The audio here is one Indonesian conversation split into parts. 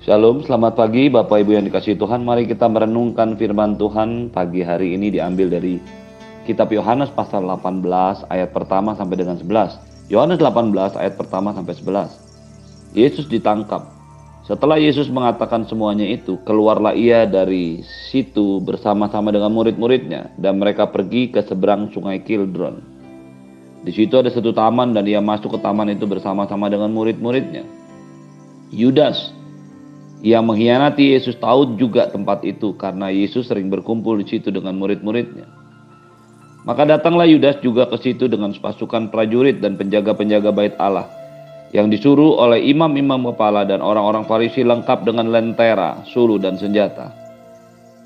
Shalom, selamat pagi Bapak Ibu yang dikasih Tuhan. Mari kita merenungkan firman Tuhan pagi hari ini diambil dari kitab Yohanes pasal 18 ayat pertama sampai dengan 11. Yohanes 18 ayat pertama sampai 11. Yesus ditangkap. Setelah Yesus mengatakan semuanya itu, keluarlah ia dari situ bersama-sama dengan murid-muridnya dan mereka pergi ke seberang sungai Kildron. Di situ ada satu taman dan ia masuk ke taman itu bersama-sama dengan murid-muridnya. Yudas yang mengkhianati Yesus tahu juga tempat itu karena Yesus sering berkumpul di situ dengan murid-muridnya. Maka datanglah Yudas juga ke situ dengan pasukan prajurit dan penjaga-penjaga bait Allah yang disuruh oleh imam-imam kepala dan orang-orang Farisi lengkap dengan lentera, sulu dan senjata.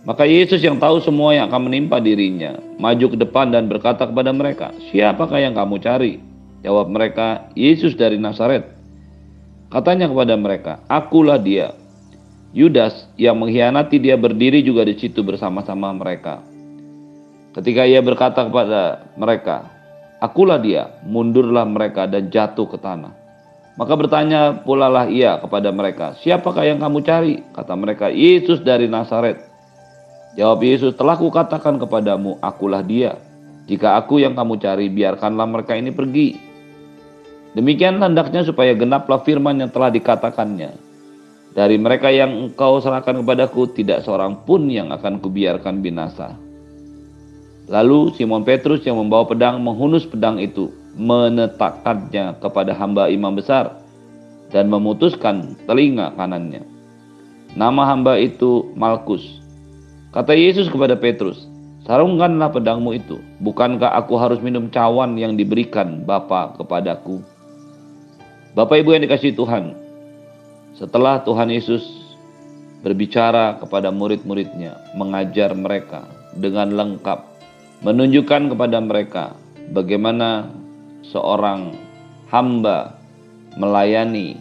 Maka Yesus yang tahu semua yang akan menimpa dirinya, maju ke depan dan berkata kepada mereka, "Siapakah yang kamu cari?" Jawab mereka, "Yesus dari Nazaret." Katanya kepada mereka, "Akulah dia." Yudas yang mengkhianati dia berdiri juga di situ bersama-sama mereka. Ketika ia berkata kepada mereka, Akulah dia, mundurlah mereka dan jatuh ke tanah. Maka bertanya pula lah ia kepada mereka, Siapakah yang kamu cari? Kata mereka, Yesus dari Nazaret. Jawab Yesus, telah kukatakan kepadamu, akulah dia. Jika aku yang kamu cari, biarkanlah mereka ini pergi. Demikian hendaknya supaya genaplah firman yang telah dikatakannya. Dari mereka yang engkau serahkan kepadaku, tidak seorang pun yang akan kubiarkan binasa. Lalu Simon Petrus yang membawa pedang menghunus pedang itu, menetakkannya kepada hamba imam besar, dan memutuskan telinga kanannya. Nama hamba itu Malkus. Kata Yesus kepada Petrus, Sarungkanlah pedangmu itu, bukankah aku harus minum cawan yang diberikan Bapa kepadaku? Bapak Ibu yang dikasih Tuhan, setelah Tuhan Yesus berbicara kepada murid-muridnya, mengajar mereka dengan lengkap, menunjukkan kepada mereka bagaimana seorang hamba melayani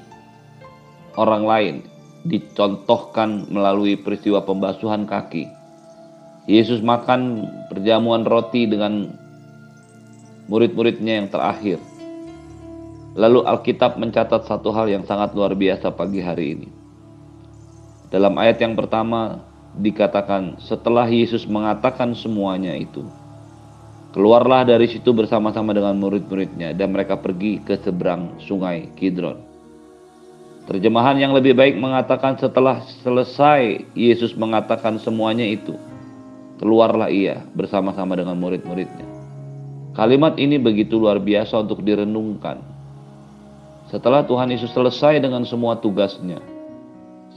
orang lain, dicontohkan melalui peristiwa pembasuhan kaki. Yesus makan perjamuan roti dengan murid-muridnya yang terakhir Lalu Alkitab mencatat satu hal yang sangat luar biasa pagi hari ini. Dalam ayat yang pertama dikatakan setelah Yesus mengatakan semuanya itu, keluarlah dari situ bersama-sama dengan murid-muridnya dan mereka pergi ke seberang sungai Kidron. Terjemahan yang lebih baik mengatakan setelah selesai Yesus mengatakan semuanya itu, keluarlah ia bersama-sama dengan murid-muridnya. Kalimat ini begitu luar biasa untuk direnungkan setelah Tuhan Yesus selesai dengan semua tugasnya,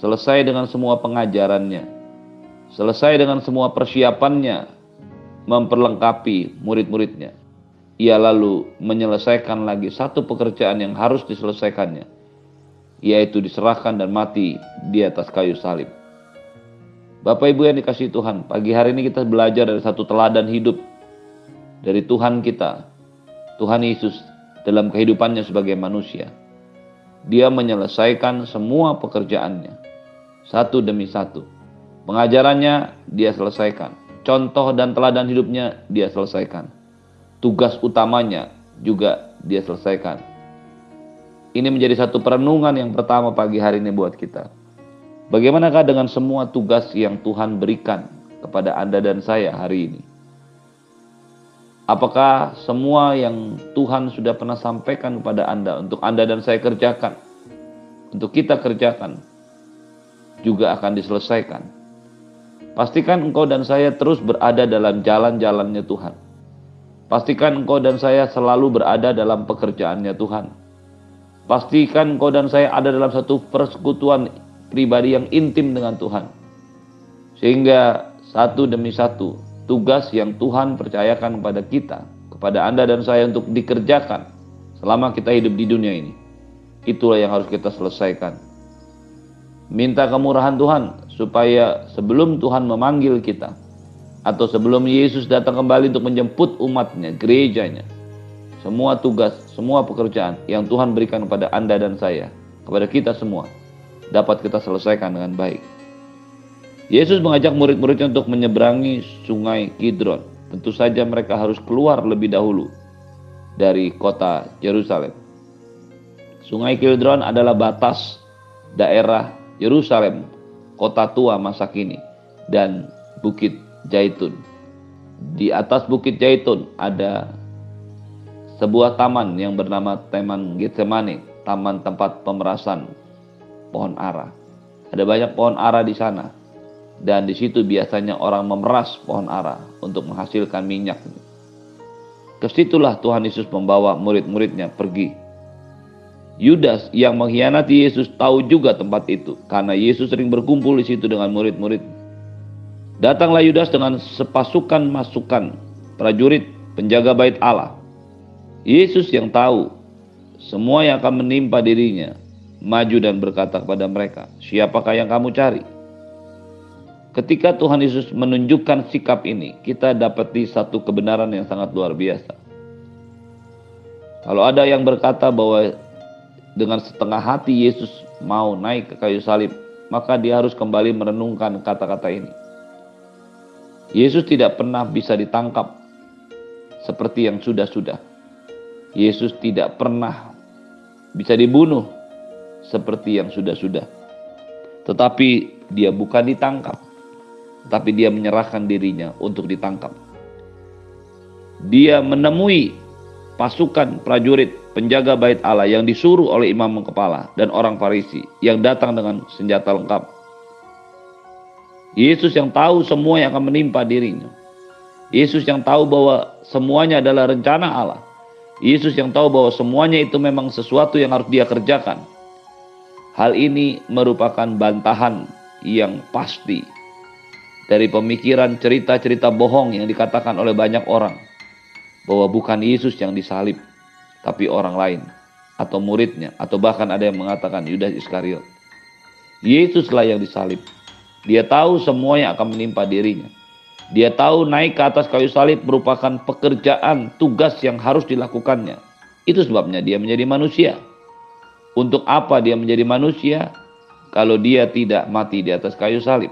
selesai dengan semua pengajarannya, selesai dengan semua persiapannya, memperlengkapi murid-muridnya, ia lalu menyelesaikan lagi satu pekerjaan yang harus diselesaikannya, yaitu diserahkan dan mati di atas kayu salib. Bapak Ibu yang dikasih Tuhan, pagi hari ini kita belajar dari satu teladan hidup dari Tuhan kita, Tuhan Yesus dalam kehidupannya sebagai manusia dia menyelesaikan semua pekerjaannya satu demi satu. Pengajarannya dia selesaikan. Contoh dan teladan hidupnya dia selesaikan. Tugas utamanya juga dia selesaikan. Ini menjadi satu perenungan yang pertama pagi hari ini buat kita. Bagaimanakah dengan semua tugas yang Tuhan berikan kepada Anda dan saya hari ini? Apakah semua yang Tuhan sudah pernah sampaikan kepada Anda untuk Anda dan saya kerjakan, untuk kita kerjakan, juga akan diselesaikan? Pastikan engkau dan saya terus berada dalam jalan-jalannya Tuhan. Pastikan engkau dan saya selalu berada dalam pekerjaannya Tuhan. Pastikan engkau dan saya ada dalam satu persekutuan pribadi yang intim dengan Tuhan. Sehingga satu demi satu tugas yang Tuhan percayakan kepada kita, kepada Anda dan saya untuk dikerjakan selama kita hidup di dunia ini. Itulah yang harus kita selesaikan. Minta kemurahan Tuhan supaya sebelum Tuhan memanggil kita atau sebelum Yesus datang kembali untuk menjemput umatnya, gerejanya, semua tugas, semua pekerjaan yang Tuhan berikan kepada Anda dan saya, kepada kita semua, dapat kita selesaikan dengan baik. Yesus mengajak murid-muridnya untuk menyeberangi sungai Kidron. Tentu saja mereka harus keluar lebih dahulu dari kota Yerusalem. Sungai Kidron adalah batas daerah Yerusalem, kota tua masa kini, dan Bukit Jaitun. Di atas Bukit Jaitun ada sebuah taman yang bernama Taman Getsemane, taman tempat pemerasan pohon ara. Ada banyak pohon ara di sana. Dan di situ biasanya orang memeras pohon ara untuk menghasilkan minyak. Ke situlah Tuhan Yesus membawa murid-muridnya pergi. Yudas yang mengkhianati Yesus tahu juga tempat itu karena Yesus sering berkumpul di situ dengan murid-murid. Datanglah Yudas dengan sepasukan masukan prajurit penjaga bait Allah. Yesus yang tahu semua yang akan menimpa dirinya maju dan berkata kepada mereka, "Siapakah yang kamu cari?" Ketika Tuhan Yesus menunjukkan sikap ini, kita dapati satu kebenaran yang sangat luar biasa. Kalau ada yang berkata bahwa dengan setengah hati Yesus mau naik ke kayu salib, maka dia harus kembali merenungkan kata-kata ini. Yesus tidak pernah bisa ditangkap seperti yang sudah-sudah. Yesus tidak pernah bisa dibunuh seperti yang sudah-sudah. Tetapi dia bukan ditangkap, tapi dia menyerahkan dirinya untuk ditangkap. Dia menemui pasukan prajurit penjaga bait Allah yang disuruh oleh imam kepala dan orang Farisi yang datang dengan senjata lengkap. Yesus yang tahu semua yang akan menimpa dirinya. Yesus yang tahu bahwa semuanya adalah rencana Allah. Yesus yang tahu bahwa semuanya itu memang sesuatu yang harus dia kerjakan. Hal ini merupakan bantahan yang pasti dari pemikiran cerita-cerita bohong yang dikatakan oleh banyak orang bahwa bukan Yesus yang disalib, tapi orang lain atau muridnya atau bahkan ada yang mengatakan Yudas Iskariot. Yesuslah yang disalib. Dia tahu semua yang akan menimpa dirinya. Dia tahu naik ke atas kayu salib merupakan pekerjaan, tugas yang harus dilakukannya. Itu sebabnya dia menjadi manusia. Untuk apa dia menjadi manusia kalau dia tidak mati di atas kayu salib?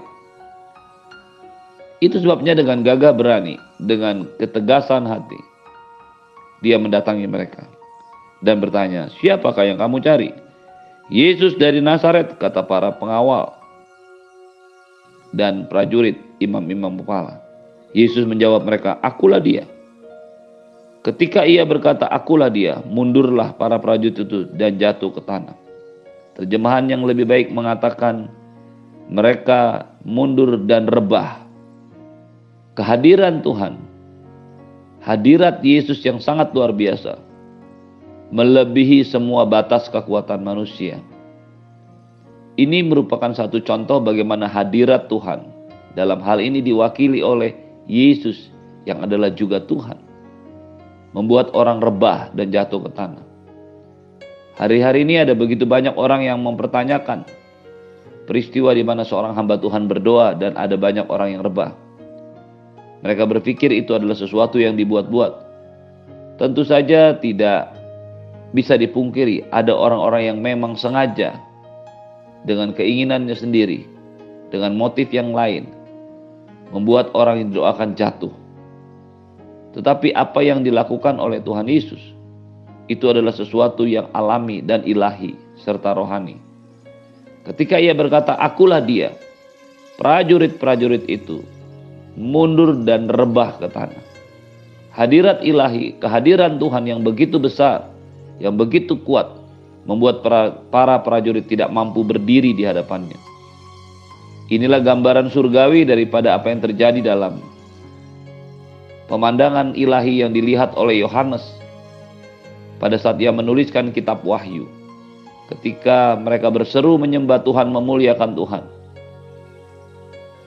Itu sebabnya dengan gagah berani, dengan ketegasan hati, dia mendatangi mereka dan bertanya, "Siapakah yang kamu cari?" Yesus dari Nazaret, kata para pengawal dan prajurit imam-imam kepala. Yesus menjawab mereka, "Akulah dia." Ketika ia berkata, "Akulah dia," mundurlah para prajurit itu dan jatuh ke tanah. Terjemahan yang lebih baik mengatakan, mereka mundur dan rebah. Kehadiran Tuhan, hadirat Yesus yang sangat luar biasa, melebihi semua batas kekuatan manusia ini merupakan satu contoh bagaimana hadirat Tuhan dalam hal ini diwakili oleh Yesus yang adalah juga Tuhan. Membuat orang rebah dan jatuh ke tanah. Hari-hari ini ada begitu banyak orang yang mempertanyakan peristiwa di mana seorang hamba Tuhan berdoa dan ada banyak orang yang rebah. Mereka berpikir itu adalah sesuatu yang dibuat-buat. Tentu saja tidak bisa dipungkiri ada orang-orang yang memang sengaja dengan keinginannya sendiri, dengan motif yang lain, membuat orang yang didoakan jatuh. Tetapi apa yang dilakukan oleh Tuhan Yesus itu adalah sesuatu yang alami dan ilahi serta rohani. Ketika ia berkata, "Akulah dia," prajurit-prajurit itu mundur dan rebah ke tanah. Hadirat ilahi, kehadiran Tuhan yang begitu besar, yang begitu kuat, membuat para, para prajurit tidak mampu berdiri di hadapannya. Inilah gambaran surgawi daripada apa yang terjadi dalam pemandangan ilahi yang dilihat oleh Yohanes pada saat ia menuliskan kitab Wahyu. Ketika mereka berseru menyembah Tuhan, memuliakan Tuhan.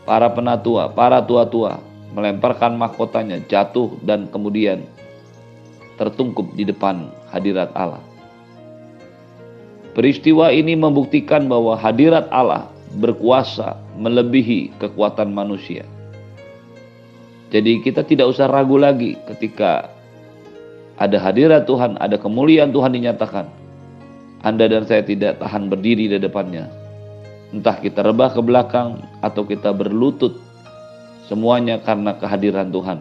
Para penatua, para tua-tua melemparkan mahkotanya jatuh dan kemudian tertungkup di depan hadirat Allah. Peristiwa ini membuktikan bahwa hadirat Allah berkuasa melebihi kekuatan manusia. Jadi kita tidak usah ragu lagi ketika ada hadirat Tuhan, ada kemuliaan Tuhan dinyatakan. Anda dan saya tidak tahan berdiri di depannya. Entah kita rebah ke belakang atau kita berlutut. Semuanya karena kehadiran Tuhan.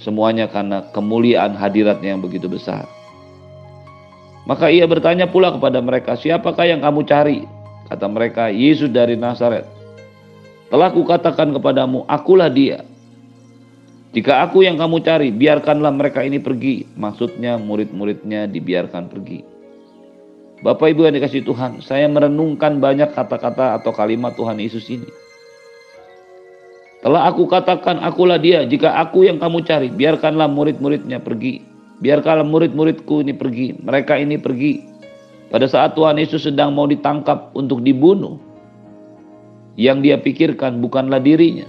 Semuanya karena kemuliaan hadiratnya yang begitu besar. Maka ia bertanya pula kepada mereka, siapakah yang kamu cari? Kata mereka, Yesus dari Nazaret. Telah kukatakan kepadamu, akulah dia. Jika aku yang kamu cari, biarkanlah mereka ini pergi. Maksudnya murid-muridnya dibiarkan pergi. Bapak Ibu yang dikasih Tuhan, saya merenungkan banyak kata-kata atau kalimat Tuhan Yesus ini. Telah aku katakan, akulah dia. Jika aku yang kamu cari, biarkanlah murid-muridnya pergi. Biarkanlah murid-muridku ini pergi. Mereka ini pergi. Pada saat Tuhan Yesus sedang mau ditangkap untuk dibunuh, yang dia pikirkan bukanlah dirinya,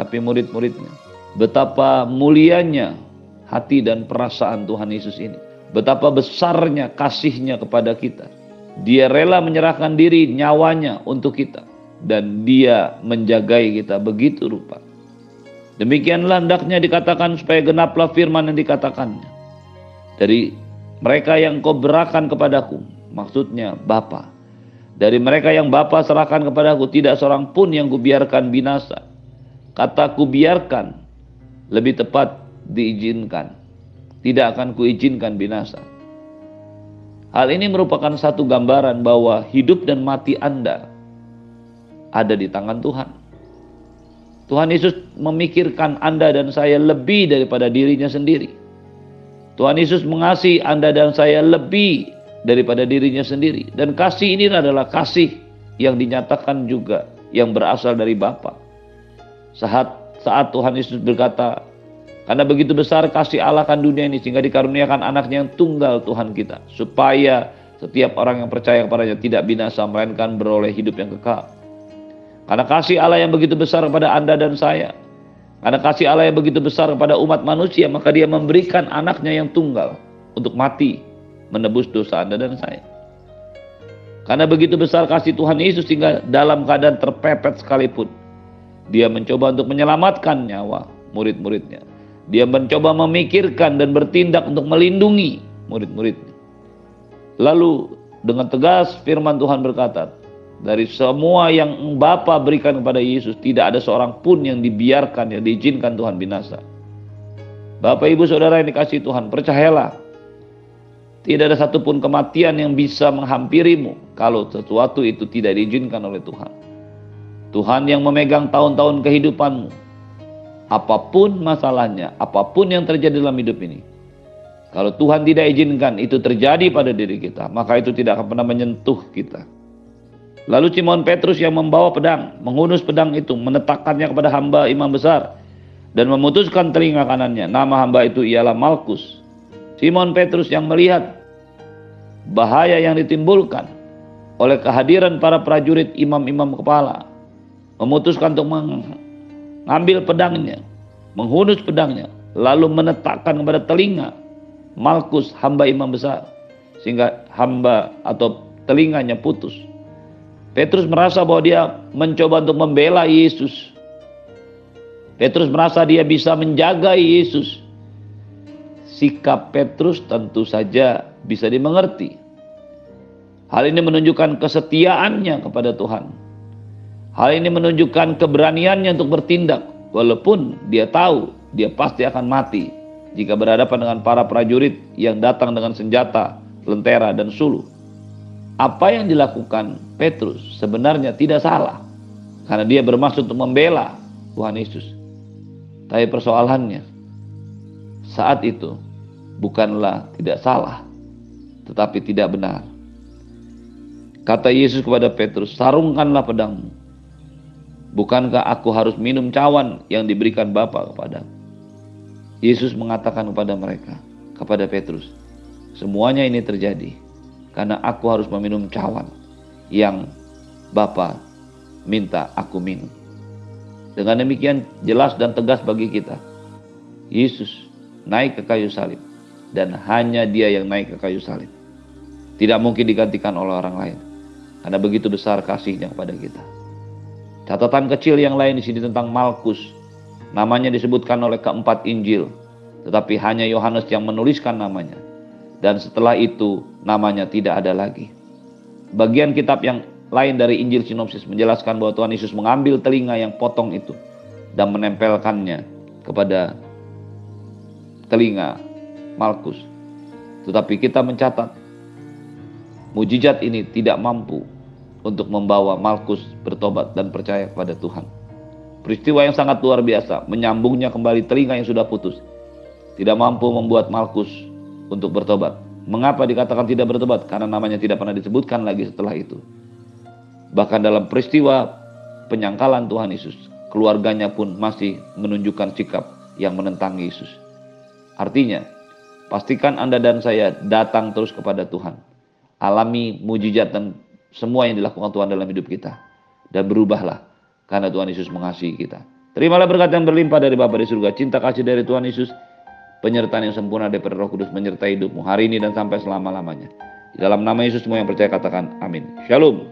tapi murid-muridnya. Betapa mulianya hati dan perasaan Tuhan Yesus ini. Betapa besarnya kasihnya kepada kita. Dia rela menyerahkan diri nyawanya untuk kita. Dan dia menjagai kita begitu rupa. Demikianlah hendaknya dikatakan supaya genaplah firman yang dikatakannya. Dari mereka yang kau berakan kepadaku, maksudnya Bapa. Dari mereka yang Bapa serahkan kepadaku tidak seorang pun yang kubiarkan binasa. Kata kubiarkan lebih tepat diizinkan. Tidak akan kuizinkan binasa. Hal ini merupakan satu gambaran bahwa hidup dan mati Anda ada di tangan Tuhan. Tuhan Yesus memikirkan Anda dan saya lebih daripada dirinya sendiri. Tuhan Yesus mengasihi Anda dan saya lebih daripada dirinya sendiri. Dan kasih ini adalah kasih yang dinyatakan juga yang berasal dari Bapa. Saat saat Tuhan Yesus berkata, karena begitu besar kasih Allah kan dunia ini sehingga dikaruniakan anaknya yang tunggal Tuhan kita. Supaya setiap orang yang percaya kepadanya tidak binasa melainkan beroleh hidup yang kekal. Karena kasih Allah yang begitu besar kepada Anda dan saya. Karena kasih Allah yang begitu besar kepada umat manusia, maka dia memberikan anaknya yang tunggal untuk mati menebus dosa Anda dan saya. Karena begitu besar kasih Tuhan Yesus sehingga dalam keadaan terpepet sekalipun dia mencoba untuk menyelamatkan nyawa murid-muridnya. Dia mencoba memikirkan dan bertindak untuk melindungi murid-muridnya. Lalu dengan tegas firman Tuhan berkata, dari semua yang Bapa berikan kepada Yesus tidak ada seorang pun yang dibiarkan yang diizinkan Tuhan binasa. Bapak Ibu Saudara yang dikasih Tuhan, percayalah tidak ada satupun kematian yang bisa menghampirimu kalau sesuatu itu tidak diizinkan oleh Tuhan. Tuhan yang memegang tahun-tahun kehidupanmu. Apa pun masalahnya, apa pun yang terjadi dalam hidup ini. Kalau Tuhan tidak izinkan itu terjadi pada diri kita, maka itu tidak akan pernah menyentuh kita. Lalu Simon Petrus yang membawa pedang, menghunus pedang itu, menetakkannya kepada hamba imam besar, dan memutuskan telinga kanannya. Nama hamba itu ialah Malkus. Simon Petrus yang melihat bahaya yang ditimbulkan oleh kehadiran para prajurit imam-imam kepala memutuskan untuk mengambil pedangnya, menghunus pedangnya, lalu menetakkan kepada telinga Malkus hamba imam besar sehingga hamba atau telinganya putus. Petrus merasa bahwa dia mencoba untuk membela Yesus. Petrus merasa dia bisa menjaga Yesus sikap Petrus tentu saja bisa dimengerti. Hal ini menunjukkan kesetiaannya kepada Tuhan. Hal ini menunjukkan keberaniannya untuk bertindak walaupun dia tahu dia pasti akan mati jika berhadapan dengan para prajurit yang datang dengan senjata, lentera dan suluh. Apa yang dilakukan Petrus sebenarnya tidak salah karena dia bermaksud untuk membela Tuhan Yesus. Tapi persoalannya saat itu bukanlah tidak salah, tetapi tidak benar. Kata Yesus kepada Petrus, sarungkanlah pedangmu. Bukankah aku harus minum cawan yang diberikan Bapa kepada Yesus mengatakan kepada mereka, kepada Petrus, semuanya ini terjadi karena aku harus meminum cawan yang Bapa minta aku minum. Dengan demikian jelas dan tegas bagi kita, Yesus naik ke kayu salib dan hanya dia yang naik ke kayu salib. Tidak mungkin digantikan oleh orang lain. Karena begitu besar kasihnya kepada kita. Catatan kecil yang lain di sini tentang Malkus. Namanya disebutkan oleh keempat Injil. Tetapi hanya Yohanes yang menuliskan namanya. Dan setelah itu namanya tidak ada lagi. Bagian kitab yang lain dari Injil Sinopsis menjelaskan bahwa Tuhan Yesus mengambil telinga yang potong itu dan menempelkannya kepada telinga Malkus. Tetapi kita mencatat mujizat ini tidak mampu untuk membawa Malkus bertobat dan percaya kepada Tuhan. Peristiwa yang sangat luar biasa, menyambungnya kembali telinga yang sudah putus. Tidak mampu membuat Malkus untuk bertobat. Mengapa dikatakan tidak bertobat? Karena namanya tidak pernah disebutkan lagi setelah itu. Bahkan dalam peristiwa penyangkalan Tuhan Yesus, keluarganya pun masih menunjukkan sikap yang menentang Yesus. Artinya, pastikan Anda dan saya datang terus kepada Tuhan. Alami mujizat dan semua yang dilakukan Tuhan dalam hidup kita. Dan berubahlah karena Tuhan Yesus mengasihi kita. Terimalah berkat yang berlimpah dari Bapa di surga, cinta kasih dari Tuhan Yesus, penyertaan yang sempurna daripada Roh Kudus menyertai hidupmu hari ini dan sampai selama-lamanya. Di dalam nama Yesus semua yang percaya katakan amin. Shalom.